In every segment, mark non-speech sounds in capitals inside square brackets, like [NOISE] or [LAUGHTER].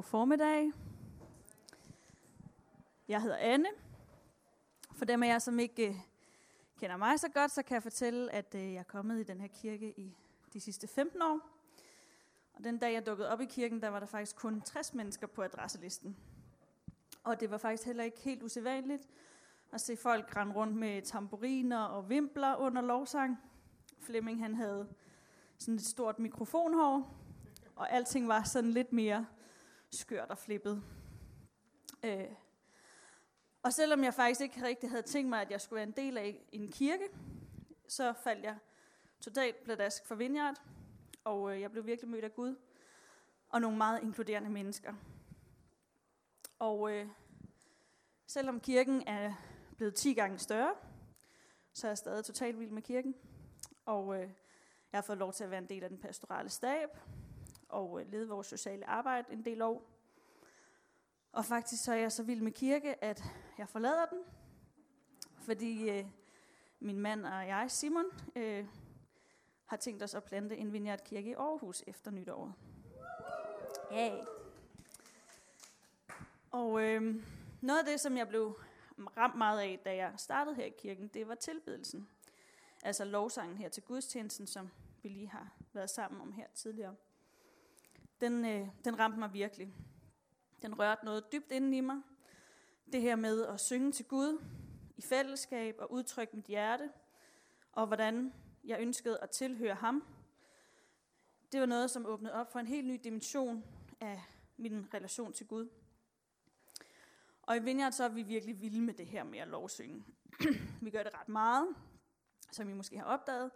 God formiddag. Jeg hedder Anne. For dem af jer, som ikke øh, kender mig så godt, så kan jeg fortælle, at øh, jeg er kommet i den her kirke i de sidste 15 år. Og den dag, jeg dukkede op i kirken, der var der faktisk kun 60 mennesker på adresselisten. Og det var faktisk heller ikke helt usædvanligt at se folk rende rundt med tamburiner og vimpler under lovsang. Flemming han havde sådan et stort mikrofonhår, og alting var sådan lidt mere skørt og flippet. Øh. Og selvom jeg faktisk ikke rigtig havde tænkt mig, at jeg skulle være en del af en kirke, så faldt jeg totalt pladask for Vineyard, og øh, jeg blev virkelig mødt af Gud og nogle meget inkluderende mennesker. Og øh, selvom kirken er blevet 10 gange større, så er jeg stadig totalt vild med kirken. Og øh, jeg har fået lov til at være en del af den pastorale stab, og øh, lede vores sociale arbejde en del år. Og faktisk så er jeg så vild med kirke, at jeg forlader den, fordi øh, min mand og jeg, Simon, øh, har tænkt os at plante en vineyard kirke i Aarhus efter nytåret. Ja. Og øh, noget af det, som jeg blev ramt meget af, da jeg startede her i kirken, det var tilbedelsen. Altså lovsangen her til gudstjenesten, som vi lige har været sammen om her tidligere den, øh, den ramte mig virkelig. Den rørte noget dybt inden i mig. Det her med at synge til Gud i fællesskab og udtrykke mit hjerte, og hvordan jeg ønskede at tilhøre ham. Det var noget, som åbnede op for en helt ny dimension af min relation til Gud. Og i Vineyard så er vi virkelig vilde med det her med at lovsynge. [CLEARS THROAT] vi gør det ret meget, som I måske har opdaget,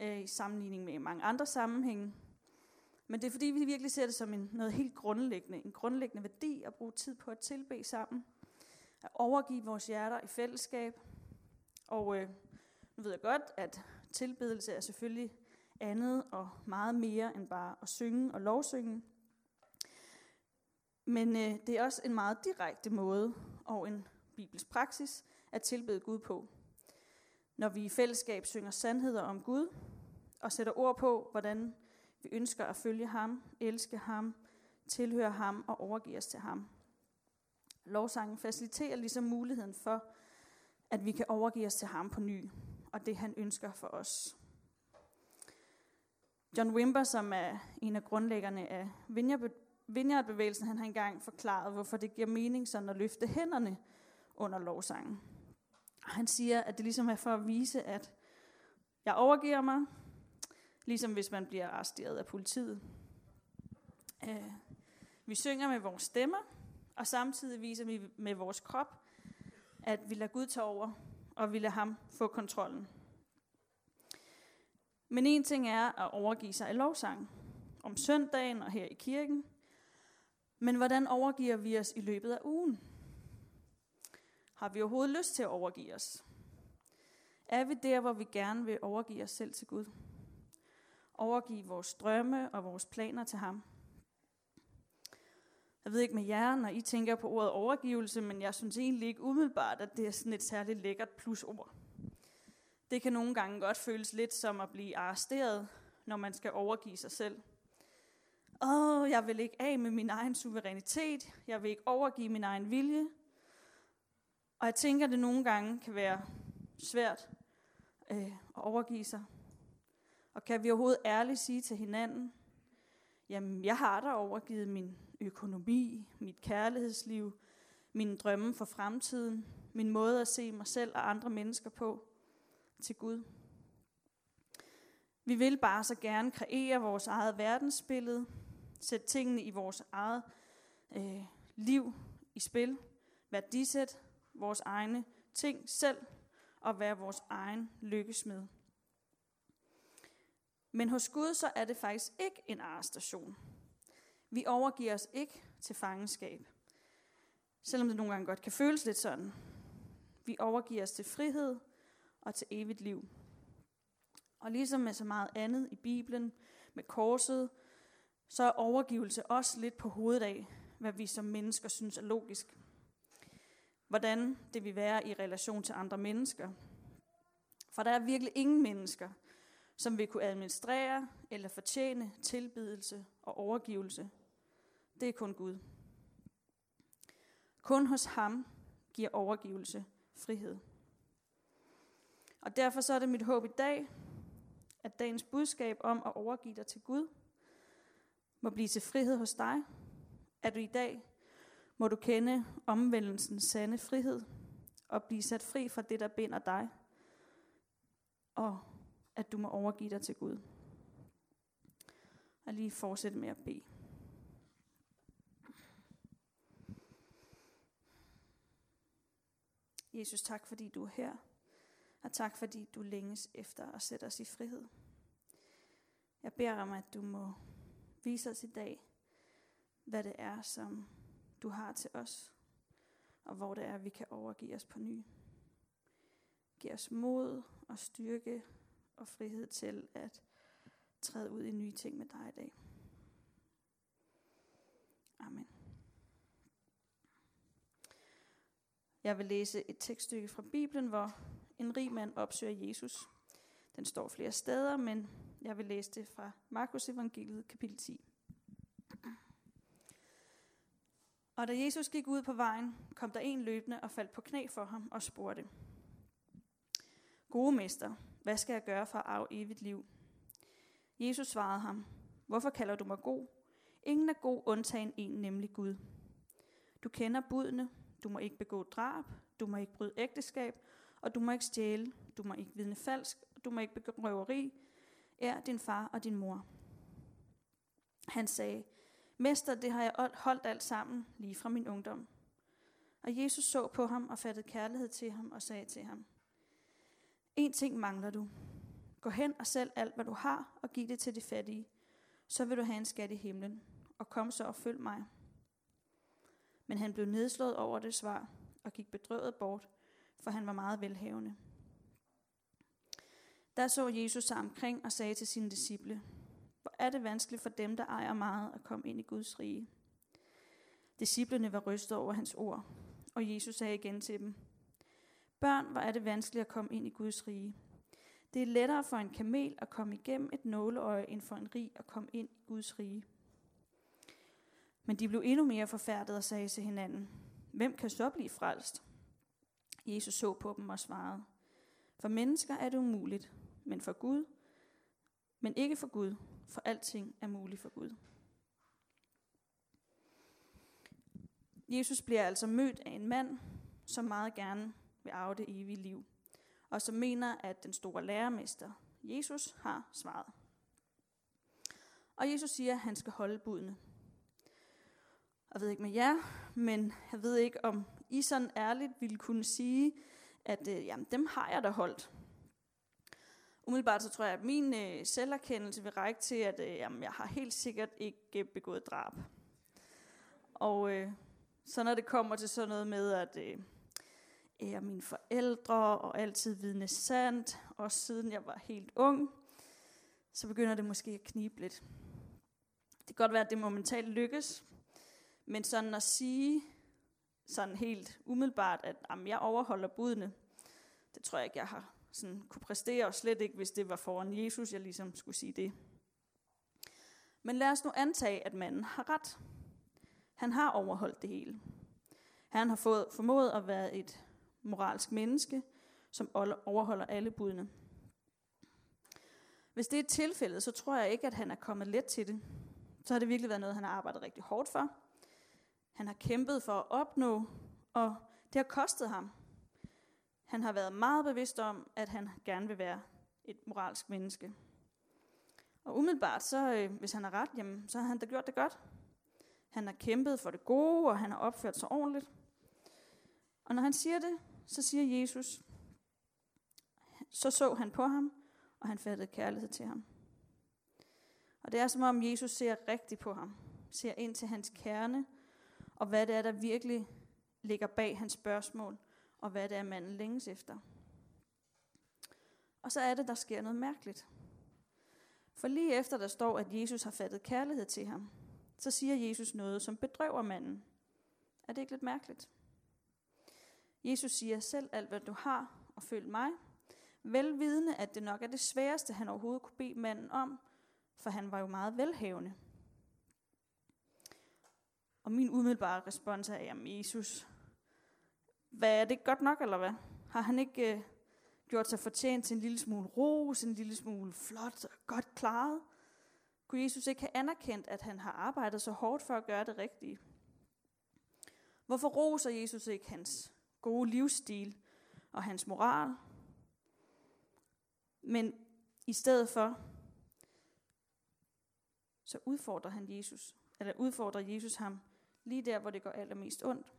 øh, i sammenligning med mange andre sammenhænge. Men det er fordi, vi virkelig ser det som en, noget helt grundlæggende, en grundlæggende værdi at bruge tid på at tilbe sammen. At overgive vores hjerter i fællesskab. Og øh, nu ved jeg godt, at tilbedelse er selvfølgelig andet og meget mere end bare at synge og lovsynge. Men øh, det er også en meget direkte måde og en bibelsk praksis at tilbede Gud på. Når vi i fællesskab synger sandheder om Gud og sætter ord på, hvordan vi ønsker at følge ham, elske ham, tilhøre ham og overgive os til ham. Lovsangen faciliterer ligesom muligheden for, at vi kan overgive os til ham på ny, og det han ønsker for os. John Wimber, som er en af grundlæggerne af Vineyard-bevægelsen, han har engang forklaret, hvorfor det giver mening sådan at løfte hænderne under lovsangen. Han siger, at det ligesom er for at vise, at jeg overgiver mig, Ligesom hvis man bliver arresteret af politiet. Øh, vi synger med vores stemmer, og samtidig viser vi med vores krop, at vi lader Gud tage over, og vi lader ham få kontrollen. Men en ting er at overgive sig i lovsang, om søndagen og her i kirken. Men hvordan overgiver vi os i løbet af ugen? Har vi overhovedet lyst til at overgive os? Er vi der, hvor vi gerne vil overgive os selv til Gud? Overgive vores drømme og vores planer til ham. Jeg ved ikke med jer, når I tænker på ordet overgivelse, men jeg synes egentlig ikke umiddelbart, at det er sådan et særligt lækkert plusord. Det kan nogle gange godt føles lidt som at blive arresteret, når man skal overgive sig selv. Åh, oh, jeg vil ikke af med min egen suverænitet. Jeg vil ikke overgive min egen vilje. Og jeg tænker, at det nogle gange kan være svært øh, at overgive sig. Og kan vi overhovedet ærligt sige til hinanden, jamen jeg har da overgivet min økonomi, mit kærlighedsliv, mine drømme for fremtiden, min måde at se mig selv og andre mennesker på til Gud. Vi vil bare så gerne kreere vores eget verdensbillede, sætte tingene i vores eget øh, liv i spil, værdisæt vores egne ting selv og være vores egen lykkesmed. Men hos Gud så er det faktisk ikke en arrestation. Vi overgiver os ikke til fangenskab. Selvom det nogle gange godt kan føles lidt sådan. Vi overgiver os til frihed og til evigt liv. Og ligesom med så meget andet i Bibelen, med korset, så er overgivelse også lidt på hovedet af, hvad vi som mennesker synes er logisk. Hvordan det vil være i relation til andre mennesker. For der er virkelig ingen mennesker, som vil kunne administrere eller fortjene tilbedelse og overgivelse. Det er kun Gud. Kun hos ham giver overgivelse frihed. Og derfor så er det mit håb i dag, at dagens budskab om at overgive dig til Gud, må blive til frihed hos dig. At du i dag må du kende omvendelsens sande frihed, og blive sat fri fra det, der binder dig, og at du må overgive dig til Gud. Og lige fortsætte med at bede. Jesus, tak fordi du er her, og tak fordi du længes efter at sætte os i frihed. Jeg beder om, at du må vise os i dag, hvad det er, som du har til os, og hvor det er, vi kan overgive os på ny. Giv os mod og styrke og frihed til at træde ud i nye ting med dig i dag. Amen. Jeg vil læse et tekststykke fra Bibelen, hvor en rig mand opsøger Jesus. Den står flere steder, men jeg vil læse det fra Markus evangeliet kapitel 10. Og da Jesus gik ud på vejen, kom der en løbende og faldt på knæ for ham og spurgte, Gode mester, hvad skal jeg gøre for at arve evigt liv? Jesus svarede ham, Hvorfor kalder du mig god? Ingen er god undtagen en, nemlig Gud. Du kender budene, du må ikke begå drab, du må ikke bryde ægteskab, og du må ikke stjæle, du må ikke vidne falsk, du må ikke begå røveri, er din far og din mor. Han sagde, Mester, det har jeg holdt alt sammen lige fra min ungdom. Og Jesus så på ham og fattede kærlighed til ham og sagde til ham, en ting mangler du. Gå hen og sælg alt, hvad du har, og giv det til de fattige. Så vil du have en skat i himlen. Og kom så og følg mig. Men han blev nedslået over det svar og gik bedrøvet bort, for han var meget velhavende. Der så Jesus sig omkring og sagde til sine disciple, hvor er det vanskeligt for dem, der ejer meget, at komme ind i Guds rige. Disciplerne var rystet over hans ord, og Jesus sagde igen til dem, Børn, hvor er det vanskeligt at komme ind i Guds rige. Det er lettere for en kamel at komme igennem et nåleøje, end for en rig at komme ind i Guds rige. Men de blev endnu mere forfærdet og sagde til hinanden, Hvem kan så blive frelst? Jesus så på dem og svarede, For mennesker er det umuligt, men for Gud, men ikke for Gud, for alting er muligt for Gud. Jesus bliver altså mødt af en mand, som meget gerne vil arve det evige liv, og som mener, at den store lærermester, Jesus, har svaret. Og Jesus siger, at han skal holde budene. Jeg ved ikke med jer, men jeg ved ikke, om I sådan ærligt ville kunne sige, at øh, jamen, dem har jeg da holdt. Umiddelbart så tror jeg, at min øh, selverkendelse vil række til, at øh, jamen, jeg har helt sikkert ikke øh, begået drab. Og øh, så når det kommer til sådan noget med, at øh, er mine forældre og altid vidne sandt, og siden jeg var helt ung, så begynder det måske at knibe lidt. Det kan godt være, at det momentalt lykkes, men sådan at sige, sådan helt umiddelbart, at jamen, jeg overholder budene, det tror jeg ikke, jeg har sådan kunne præstere, og slet ikke, hvis det var foran Jesus, jeg ligesom skulle sige det. Men lad os nu antage, at manden har ret. Han har overholdt det hele. Han har fået, formået at være et moralsk menneske, som overholder alle budene. Hvis det er tilfældet, så tror jeg ikke, at han er kommet let til det. Så har det virkelig været noget, han har arbejdet rigtig hårdt for. Han har kæmpet for at opnå, og det har kostet ham. Han har været meget bevidst om, at han gerne vil være et moralsk menneske. Og umiddelbart, så, øh, hvis han har ret, jamen, så har han da gjort det godt. Han har kæmpet for det gode, og han har opført sig ordentligt. Og når han siger det, så siger Jesus, så så han på ham, og han fattede kærlighed til ham. Og det er som om Jesus ser rigtigt på ham, ser ind til hans kerne, og hvad det er, der virkelig ligger bag hans spørgsmål, og hvad det er, manden længes efter. Og så er det, der sker noget mærkeligt. For lige efter der står, at Jesus har fattet kærlighed til ham, så siger Jesus noget, som bedrøver manden. Er det ikke lidt mærkeligt? Jesus siger selv alt, hvad du har, og følg mig. Velvidende, at det nok er det sværeste, han overhovedet kunne bede manden om, for han var jo meget velhavende. Og min umiddelbare respons er, jamen Jesus, hvad er det godt nok, eller hvad? Har han ikke øh, gjort sig fortjent til en lille smule ros, en lille smule flot og godt klaret? Kunne Jesus ikke have anerkendt, at han har arbejdet så hårdt for at gøre det rigtige? Hvorfor roser Jesus ikke hans gode livsstil og hans moral? Men i stedet for, så udfordrer han Jesus, eller udfordrer Jesus ham lige der, hvor det går allermest ondt.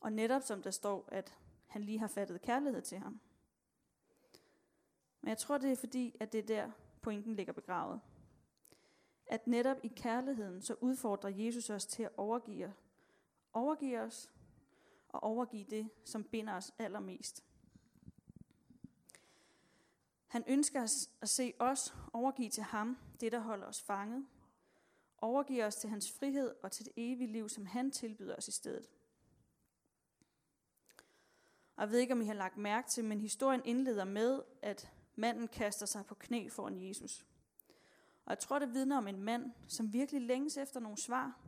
Og netop som der står, at han lige har fattet kærlighed til ham. Men jeg tror, det er fordi, at det er der, pointen ligger begravet. At netop i kærligheden, så udfordrer Jesus os til at overgive, overgive os og overgive det, som binder os allermest. Han ønsker at se os overgive til ham det, der holder os fanget. Overgive os til hans frihed og til det evige liv, som han tilbyder os i stedet. Og jeg ved ikke, om I har lagt mærke til, men historien indleder med, at manden kaster sig på knæ foran Jesus. Og jeg tror, det vidner om en mand, som virkelig længes efter nogle svar.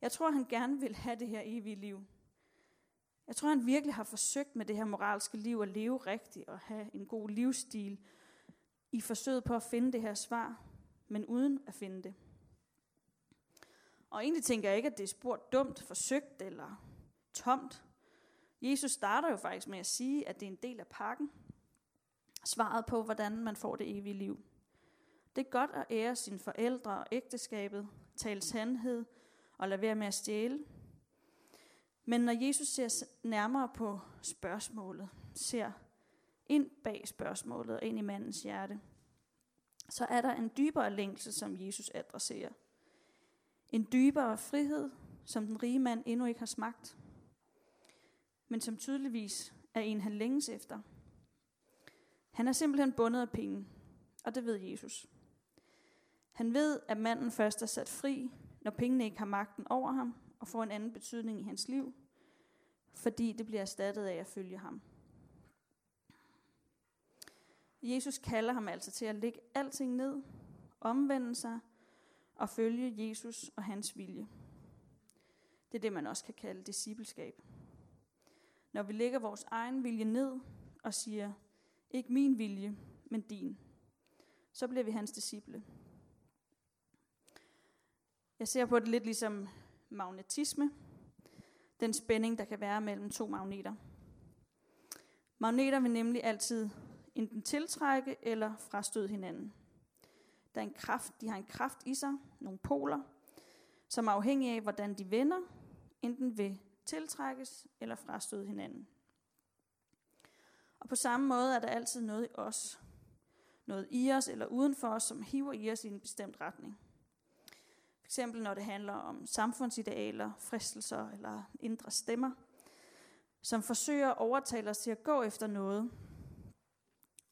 Jeg tror, han gerne vil have det her evige liv. Jeg tror, han virkelig har forsøgt med det her moralske liv at leve rigtigt og have en god livsstil i forsøget på at finde det her svar, men uden at finde det. Og egentlig tænker jeg ikke, at det er spurgt dumt, forsøgt eller tomt. Jesus starter jo faktisk med at sige, at det er en del af pakken. Svaret på, hvordan man får det evige liv. Det er godt at ære sine forældre og ægteskabet, tale sandhed og lade være med at stjæle. Men når Jesus ser nærmere på spørgsmålet, ser ind bag spørgsmålet og ind i mandens hjerte, så er der en dybere længsel, som Jesus adresserer. En dybere frihed, som den rige mand endnu ikke har smagt, men som tydeligvis er en, han længes efter. Han er simpelthen bundet af penge, og det ved Jesus. Han ved, at manden først er sat fri, når pengene ikke har magten over ham, og får en anden betydning i hans liv, fordi det bliver erstattet af at følge ham. Jesus kalder ham altså til at lægge alting ned, omvende sig og følge Jesus og hans vilje. Det er det, man også kan kalde discipleskab. Når vi lægger vores egen vilje ned og siger, ikke min vilje, men din, så bliver vi hans disciple. Jeg ser på det lidt ligesom magnetisme. Den spænding, der kan være mellem to magneter. Magneter vil nemlig altid enten tiltrække eller frastøde hinanden. Der er en kraft, de har en kraft i sig, nogle poler, som er af, hvordan de vender, enten vil tiltrækkes eller frastøde hinanden. Og på samme måde er der altid noget i os, noget i os eller uden for os, som hiver i os i en bestemt retning. For eksempel når det handler om samfundsidealer, fristelser eller indre stemmer, som forsøger at overtale os til at gå efter noget.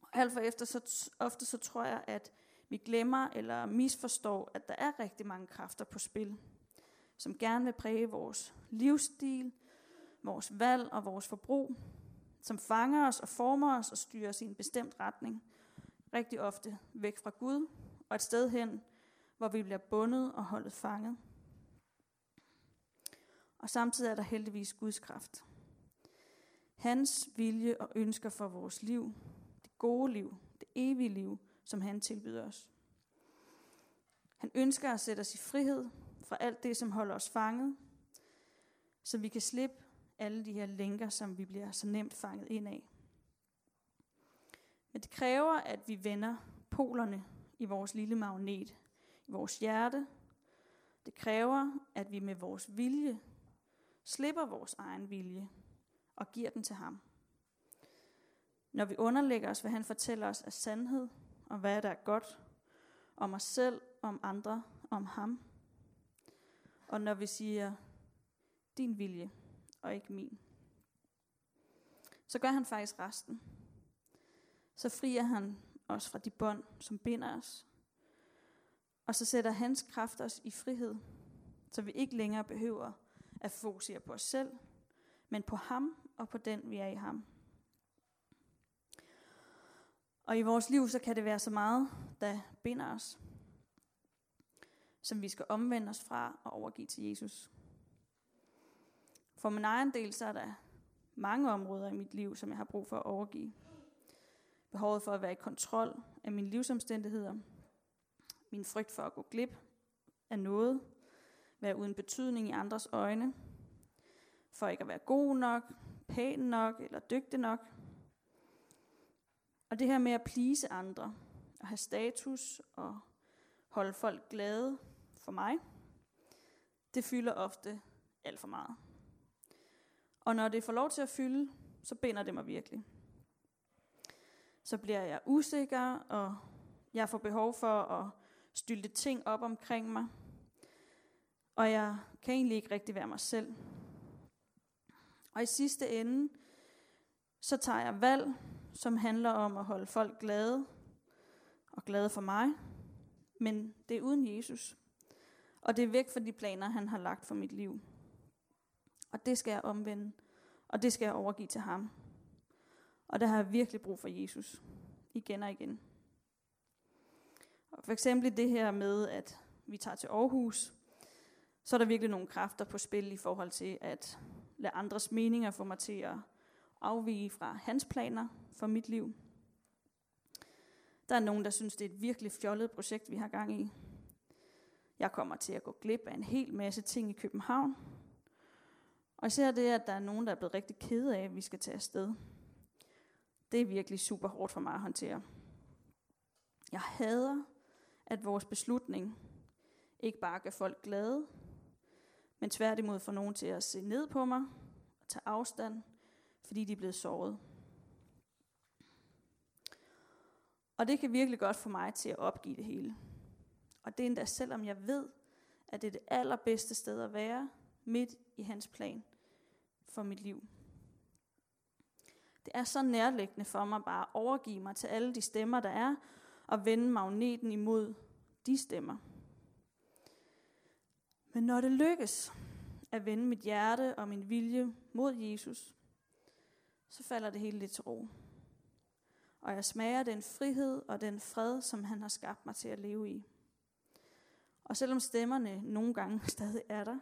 Og alt for efter så ofte så tror jeg, at vi glemmer eller misforstår, at der er rigtig mange kræfter på spil, som gerne vil præge vores livsstil, vores valg og vores forbrug, som fanger os og former os og styrer os i en bestemt retning, rigtig ofte væk fra Gud og et sted hen, hvor vi bliver bundet og holdet fanget. Og samtidig er der heldigvis Guds kraft. Hans vilje og ønsker for vores liv, det gode liv, det evige liv, som han tilbyder os. Han ønsker at sætte os i frihed fra alt det, som holder os fanget, så vi kan slippe alle de her lænker, som vi bliver så nemt fanget ind af. Men det kræver, at vi vender polerne i vores lille magnet vores hjerte. Det kræver, at vi med vores vilje slipper vores egen vilje og giver den til ham. Når vi underlægger os, hvad han fortæller os af sandhed, og hvad der er godt, om os selv, om andre, om ham. Og når vi siger, din vilje, og ikke min. Så gør han faktisk resten. Så frier han os fra de bånd, som binder os, og så sætter hans kraft os i frihed, så vi ikke længere behøver at fokusere på os selv, men på ham og på den, vi er i ham. Og i vores liv, så kan det være så meget, der binder os, som vi skal omvende os fra og overgive til Jesus. For min egen del, så er der mange områder i mit liv, som jeg har brug for at overgive. Behovet for at være i kontrol af mine livsomstændigheder. Min frygt for at gå glip af noget. Være uden betydning i andres øjne. For ikke at være god nok, pæn nok eller dygtig nok. Og det her med at plise andre, og have status og holde folk glade for mig, det fylder ofte alt for meget. Og når det får lov til at fylde, så binder det mig virkelig. Så bliver jeg usikker, og jeg får behov for at stylte ting op omkring mig. Og jeg kan egentlig ikke rigtig være mig selv. Og i sidste ende, så tager jeg valg, som handler om at holde folk glade og glade for mig. Men det er uden Jesus. Og det er væk fra de planer, han har lagt for mit liv. Og det skal jeg omvende. Og det skal jeg overgive til ham. Og der har jeg virkelig brug for Jesus. Igen og igen. Og for eksempel det her med, at vi tager til Aarhus, så er der virkelig nogle kræfter på spil i forhold til at lade andres meninger få mig til at afvige fra hans planer for mit liv. Der er nogen, der synes, det er et virkelig fjollet projekt, vi har gang i. Jeg kommer til at gå glip af en hel masse ting i København. Og især det, at der er nogen, der er blevet rigtig kede af, at vi skal tage afsted. Det er virkelig super hårdt for mig at håndtere. Jeg hader, at vores beslutning ikke bare gør folk glade, men tværtimod får nogen til at se ned på mig og tage afstand, fordi de er blevet såret. Og det kan virkelig godt få mig til at opgive det hele. Og det er endda selvom jeg ved, at det er det allerbedste sted at være, midt i hans plan for mit liv. Det er så nærliggende for mig bare at overgive mig til alle de stemmer, der er, og vende magneten imod de stemmer. Men når det lykkes at vende mit hjerte og min vilje mod Jesus, så falder det hele lidt til ro. Og jeg smager den frihed og den fred, som han har skabt mig til at leve i. Og selvom stemmerne nogle gange [LAUGHS] stadig er der,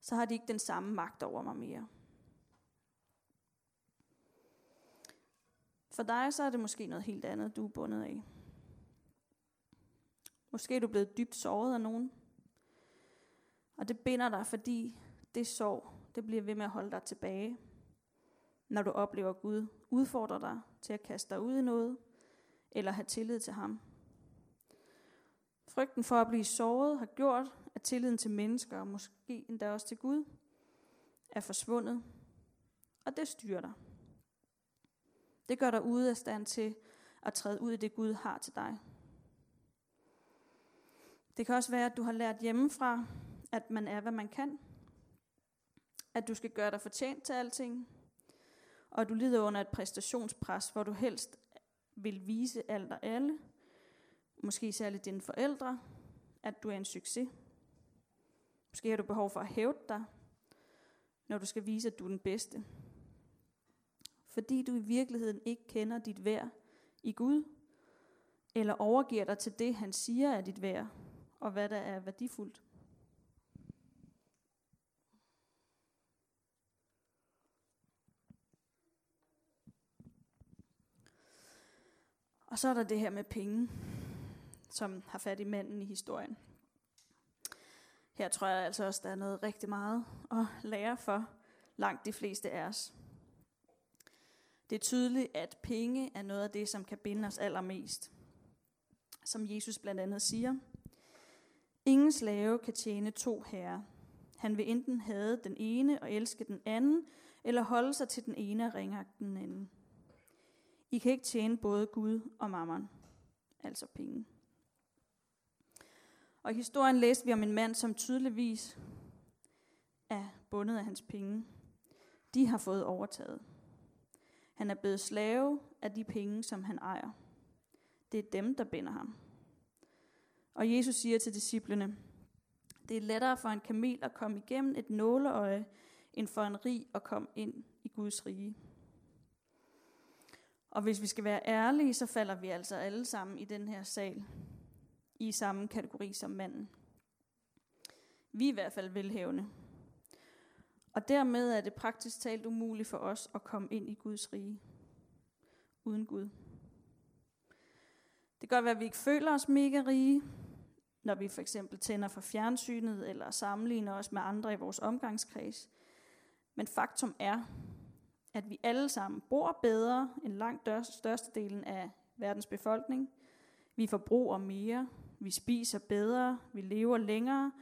så har de ikke den samme magt over mig mere. For dig så er det måske noget helt andet, du er bundet af. Måske er du blevet dybt såret af nogen. Og det binder dig, fordi det sorg, det bliver ved med at holde dig tilbage. Når du oplever, at Gud udfordrer dig til at kaste dig ud i noget, eller have tillid til ham. Frygten for at blive såret har gjort, at tilliden til mennesker, og måske endda også til Gud, er forsvundet. Og det styrer dig. Det gør dig ude af stand til at træde ud i det, Gud har til dig. Det kan også være, at du har lært hjemmefra, at man er, hvad man kan. At du skal gøre dig fortjent til alting. Og at du lider under et præstationspres, hvor du helst vil vise alt og alle. Måske særligt dine forældre, at du er en succes. Måske har du behov for at hæve dig, når du skal vise, at du er den bedste fordi du i virkeligheden ikke kender dit værd i Gud, eller overgiver dig til det, han siger er dit værd, og hvad der er værdifuldt. Og så er der det her med penge, som har fat i manden i historien. Her tror jeg altså også, der er noget rigtig meget at lære for langt de fleste af os. Det er tydeligt, at penge er noget af det, som kan binde os allermest. Som Jesus blandt andet siger. Ingen slave kan tjene to herrer. Han vil enten have den ene og elske den anden, eller holde sig til den ene og ringe den anden. I kan ikke tjene både Gud og mammon, altså penge. Og i historien læste vi om en mand, som tydeligvis er bundet af hans penge. De har fået overtaget. Han er blevet slave af de penge, som han ejer. Det er dem, der binder ham. Og Jesus siger til disciplene, det er lettere for en kamel at komme igennem et nåleøje, end for en rig at komme ind i Guds rige. Og hvis vi skal være ærlige, så falder vi altså alle sammen i den her sal i samme kategori som manden. Vi er i hvert fald velhævende. Og dermed er det praktisk talt umuligt for os at komme ind i Guds rige uden Gud. Det kan godt være, at vi ikke føler os mega rige, når vi for eksempel tænder for fjernsynet eller sammenligner os med andre i vores omgangskreds. Men faktum er, at vi alle sammen bor bedre end langt størstedelen af verdens befolkning. Vi forbruger mere, vi spiser bedre, vi lever længere,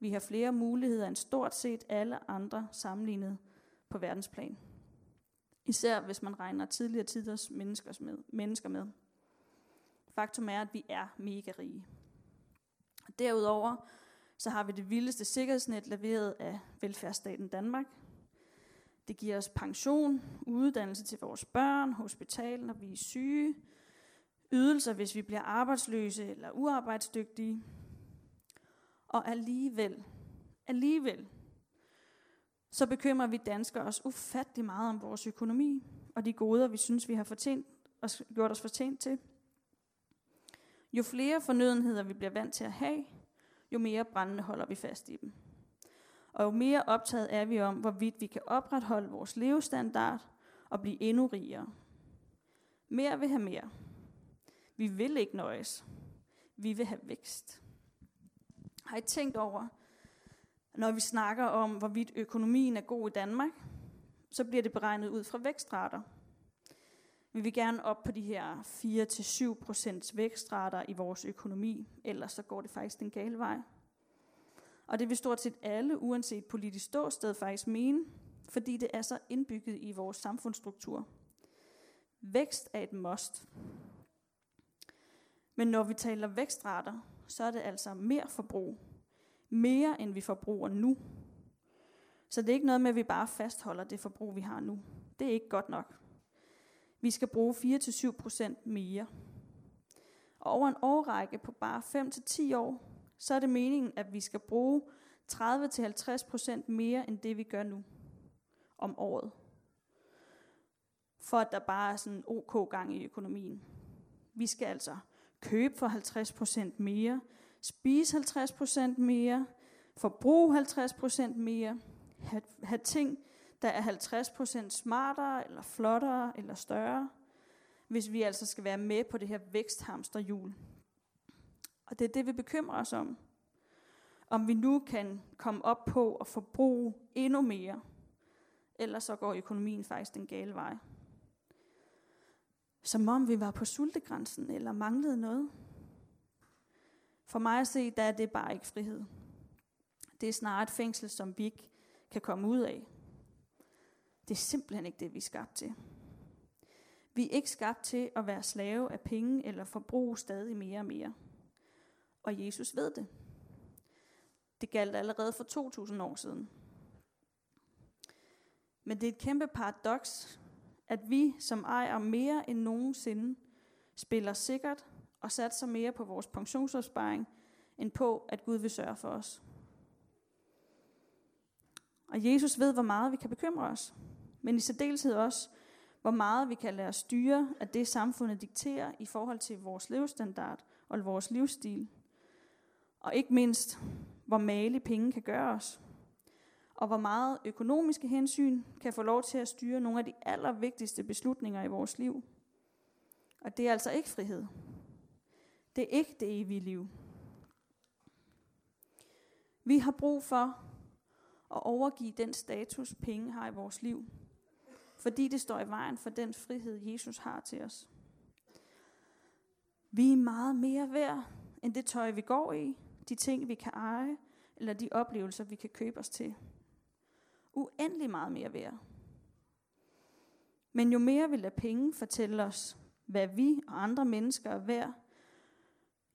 vi har flere muligheder end stort set alle andre sammenlignet på verdensplan. Især hvis man regner tidligere tiders mennesker med. Mennesker med. Faktum er, at vi er mega rige. Derudover så har vi det vildeste sikkerhedsnet leveret af velfærdsstaten Danmark. Det giver os pension, uddannelse til vores børn, hospital, når vi er syge, ydelser, hvis vi bliver arbejdsløse eller uarbejdsdygtige. Og alligevel, alligevel, så bekymrer vi danskere os ufattelig meget om vores økonomi og de goder, vi synes, vi har fortjent og gjort os fortjent til. Jo flere fornødenheder vi bliver vant til at have, jo mere brændende holder vi fast i dem. Og jo mere optaget er vi om, hvorvidt vi kan opretholde vores levestandard og blive endnu rigere. Mere vil have mere. Vi vil ikke nøjes. Vi vil have vækst. Har I tænkt over, når vi snakker om, hvorvidt økonomien er god i Danmark, så bliver det beregnet ud fra vækstrater. Vi vil gerne op på de her 4-7% vækstrater i vores økonomi, ellers så går det faktisk den gale vej. Og det vil stort set alle, uanset politisk ståsted, faktisk mene, fordi det er så indbygget i vores samfundsstruktur. Vækst er et must. Men når vi taler vækstrater, så er det altså mere forbrug. Mere end vi forbruger nu. Så det er ikke noget med, at vi bare fastholder det forbrug, vi har nu. Det er ikke godt nok. Vi skal bruge 4-7% mere. Og over en årrække på bare 5-10 år, så er det meningen, at vi skal bruge 30-50% mere end det, vi gør nu om året. For at der bare er sådan ok gang i økonomien. Vi skal altså købe for 50% mere, spise 50% mere, forbruge 50% mere, have, have ting, der er 50% smartere, eller flottere, eller større, hvis vi altså skal være med på det her væksthamsterhjul. Og det er det, vi bekymrer os om. Om vi nu kan komme op på at forbruge endnu mere, ellers så går økonomien faktisk den gale vej. Som om vi var på sultegrænsen, eller manglede noget. For mig at se, der er det bare ikke frihed. Det er snarere et fængsel, som vi ikke kan komme ud af. Det er simpelthen ikke det, vi er skabt til. Vi er ikke skabt til at være slave af penge eller forbruge stadig mere og mere. Og Jesus ved det. Det galt allerede for 2000 år siden. Men det er et kæmpe paradoks, at vi, som ejer mere end nogensinde, spiller sikkert og satser mere på vores pensionsopsparing, end på, at Gud vil sørge for os. Og Jesus ved, hvor meget vi kan bekymre os, men i særdeleshed også, hvor meget vi kan lade os styre af det, samfundet dikterer i forhold til vores levestandard og vores livsstil. Og ikke mindst, hvor malig penge kan gøre os. Og hvor meget økonomiske hensyn kan få lov til at styre nogle af de allervigtigste beslutninger i vores liv. Og det er altså ikke frihed. Det er ikke det evige liv. Vi har brug for at overgive den status, penge har i vores liv, fordi det står i vejen for den frihed, Jesus har til os. Vi er meget mere værd end det tøj, vi går i, de ting, vi kan eje, eller de oplevelser, vi kan købe os til. Uendelig meget mere værd. Men jo mere vi lader penge fortælle os, hvad vi og andre mennesker er værd,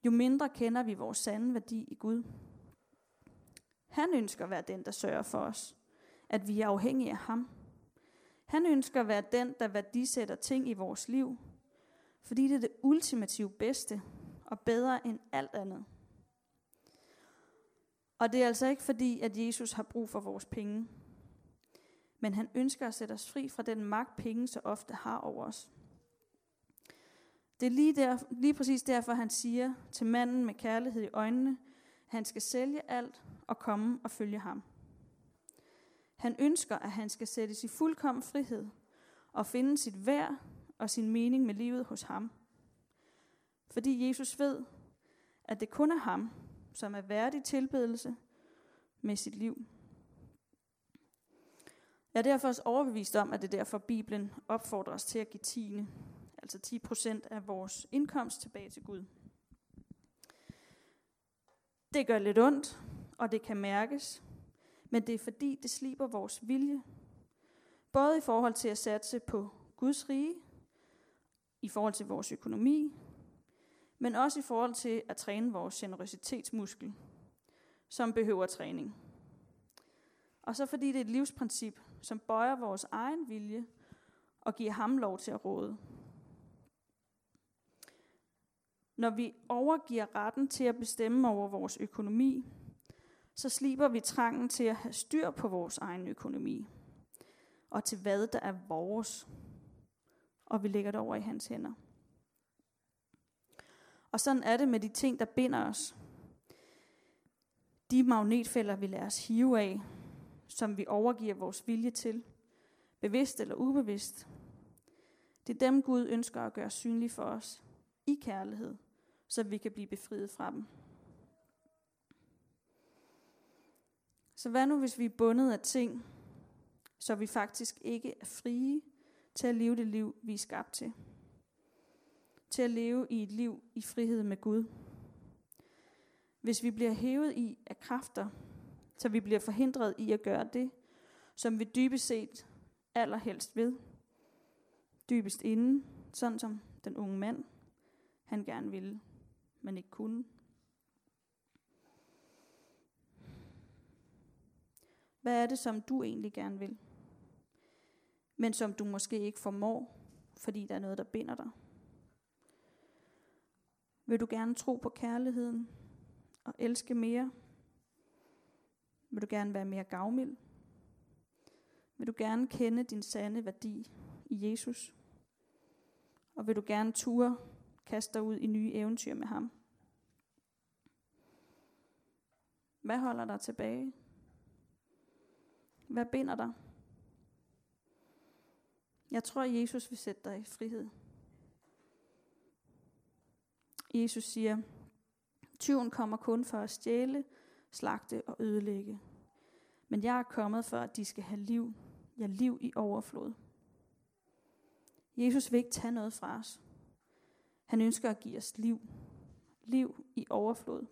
jo mindre kender vi vores sande værdi i Gud. Han ønsker at være den, der sørger for os, at vi er afhængige af ham. Han ønsker at være den, der værdisætter ting i vores liv, fordi det er det ultimative bedste og bedre end alt andet. Og det er altså ikke fordi, at Jesus har brug for vores penge. Men han ønsker at sætte os fri fra den magt, penge så ofte har over os. Det er lige, der, lige præcis derfor, han siger til manden med kærlighed i øjnene, at han skal sælge alt og komme og følge ham. Han ønsker, at han skal sættes i fuldkommen frihed og finde sit værd og sin mening med livet hos ham. Fordi Jesus ved, at det kun er ham, som er værdig tilbedelse med sit liv. Jeg er derfor også overbevist om, at det derfor Bibelen opfordrer os til at give tiende, altså 10 procent af vores indkomst tilbage til Gud. Det gør lidt ondt, og det kan mærkes, men det er fordi, det sliber vores vilje. Både i forhold til at satse på Guds rige, i forhold til vores økonomi, men også i forhold til at træne vores generøsitetsmuskel, som behøver træning. Og så fordi det er et livsprincip, som bøjer vores egen vilje og giver ham lov til at råde. Når vi overgiver retten til at bestemme over vores økonomi, så sliber vi trangen til at have styr på vores egen økonomi, og til hvad der er vores, og vi lægger det over i hans hænder. Og sådan er det med de ting, der binder os. De magnetfælder, vi lader os hive af, som vi overgiver vores vilje til, bevidst eller ubevidst. Det er dem, Gud ønsker at gøre synlige for os i kærlighed, så vi kan blive befriet fra dem. Så hvad nu, hvis vi er bundet af ting, så vi faktisk ikke er frie til at leve det liv, vi er skabt til? Til at leve i et liv i frihed med Gud. Hvis vi bliver hævet i af kræfter, så vi bliver forhindret i at gøre det, som vi dybest set allerhelst ved. Dybest inden, sådan som den unge mand, han gerne ville, men ikke kunne. Hvad er det, som du egentlig gerne vil? Men som du måske ikke formår, fordi der er noget, der binder dig. Vil du gerne tro på kærligheden og elske mere? Vil du gerne være mere gavmild? Vil du gerne kende din sande værdi i Jesus? Og vil du gerne ture kaste dig ud i nye eventyr med ham? Hvad holder dig tilbage? Hvad binder dig? Jeg tror, at Jesus vil sætte dig i frihed. Jesus siger, tyven kommer kun for at stjæle, slagte og ødelægge. Men jeg er kommet for, at de skal have liv. Ja, liv i overflod. Jesus vil ikke tage noget fra os. Han ønsker at give os liv. Liv i overflod.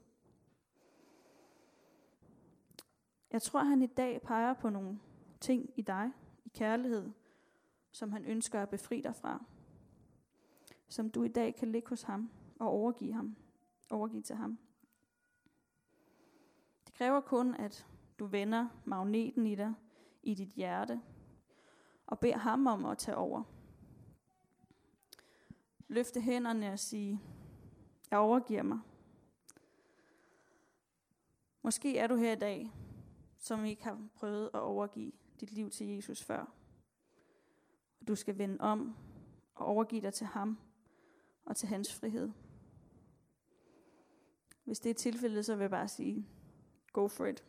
Jeg tror, han i dag peger på nogle ting i dig, i kærlighed, som han ønsker at befri dig fra. Som du i dag kan ligge hos ham og overgive ham. Overgive til ham. Det kræver kun, at du vender magneten i dig, i dit hjerte, og beder ham om at tage over. Løfte hænderne og sige, jeg overgiver mig. Måske er du her i dag, som ikke har prøvet at overgive dit liv til Jesus før. Du skal vende om og overgive dig til ham og til hans frihed. Hvis det er tilfældet, så vil jeg bare sige, go for it.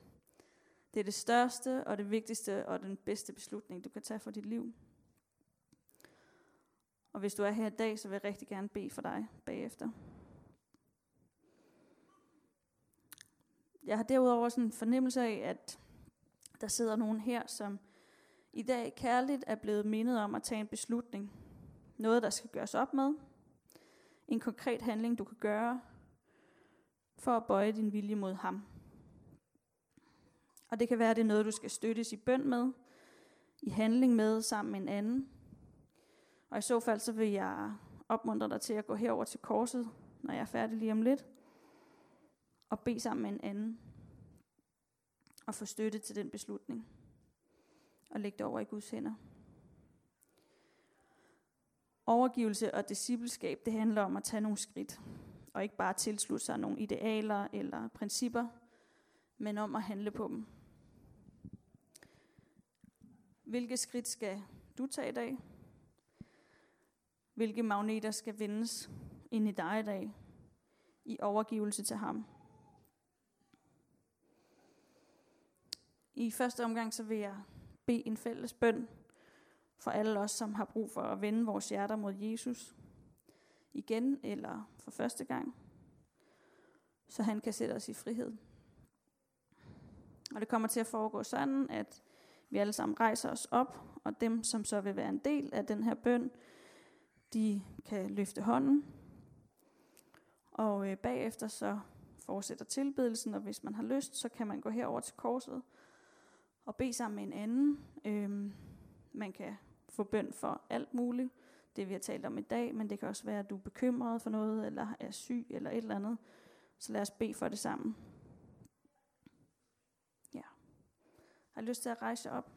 Det er det største og det vigtigste og den bedste beslutning, du kan tage for dit liv. Og hvis du er her i dag, så vil jeg rigtig gerne bede for dig bagefter. Jeg har derudover sådan en fornemmelse af, at der sidder nogen her, som i dag kærligt er blevet mindet om at tage en beslutning. Noget, der skal gøres op med. En konkret handling, du kan gøre for at bøje din vilje mod ham. Og det kan være, at det er noget, du skal støttes i bøn med, i handling med, sammen med en anden. Og i så fald, så vil jeg opmuntre dig til at gå herover til korset, når jeg er færdig lige om lidt, og bede sammen med en anden, og få støtte til den beslutning, og lægge det over i Guds hænder. Overgivelse og discipleskab, det handler om at tage nogle skridt, og ikke bare tilslutte sig nogle idealer eller principper, men om at handle på dem. Hvilke skridt skal du tage i dag? Hvilke magneter skal vendes ind i dig i dag i overgivelse til ham? I første omgang så vil jeg bede en fælles bøn for alle os, som har brug for at vende vores hjerter mod Jesus igen eller for første gang, så han kan sætte os i frihed. Og det kommer til at foregå sådan, at vi alle sammen rejser os op, og dem, som så vil være en del af den her bøn, de kan løfte hånden. Og øh, bagefter så fortsætter tilbedelsen, og hvis man har lyst, så kan man gå herover til korset og bede sammen med en anden. Øhm, man kan få bøn for alt muligt, det vi har talt om i dag, men det kan også være, at du er bekymret for noget, eller er syg, eller et eller andet. Så lad os bede for det sammen. Ja. Har lyst til at rejse op?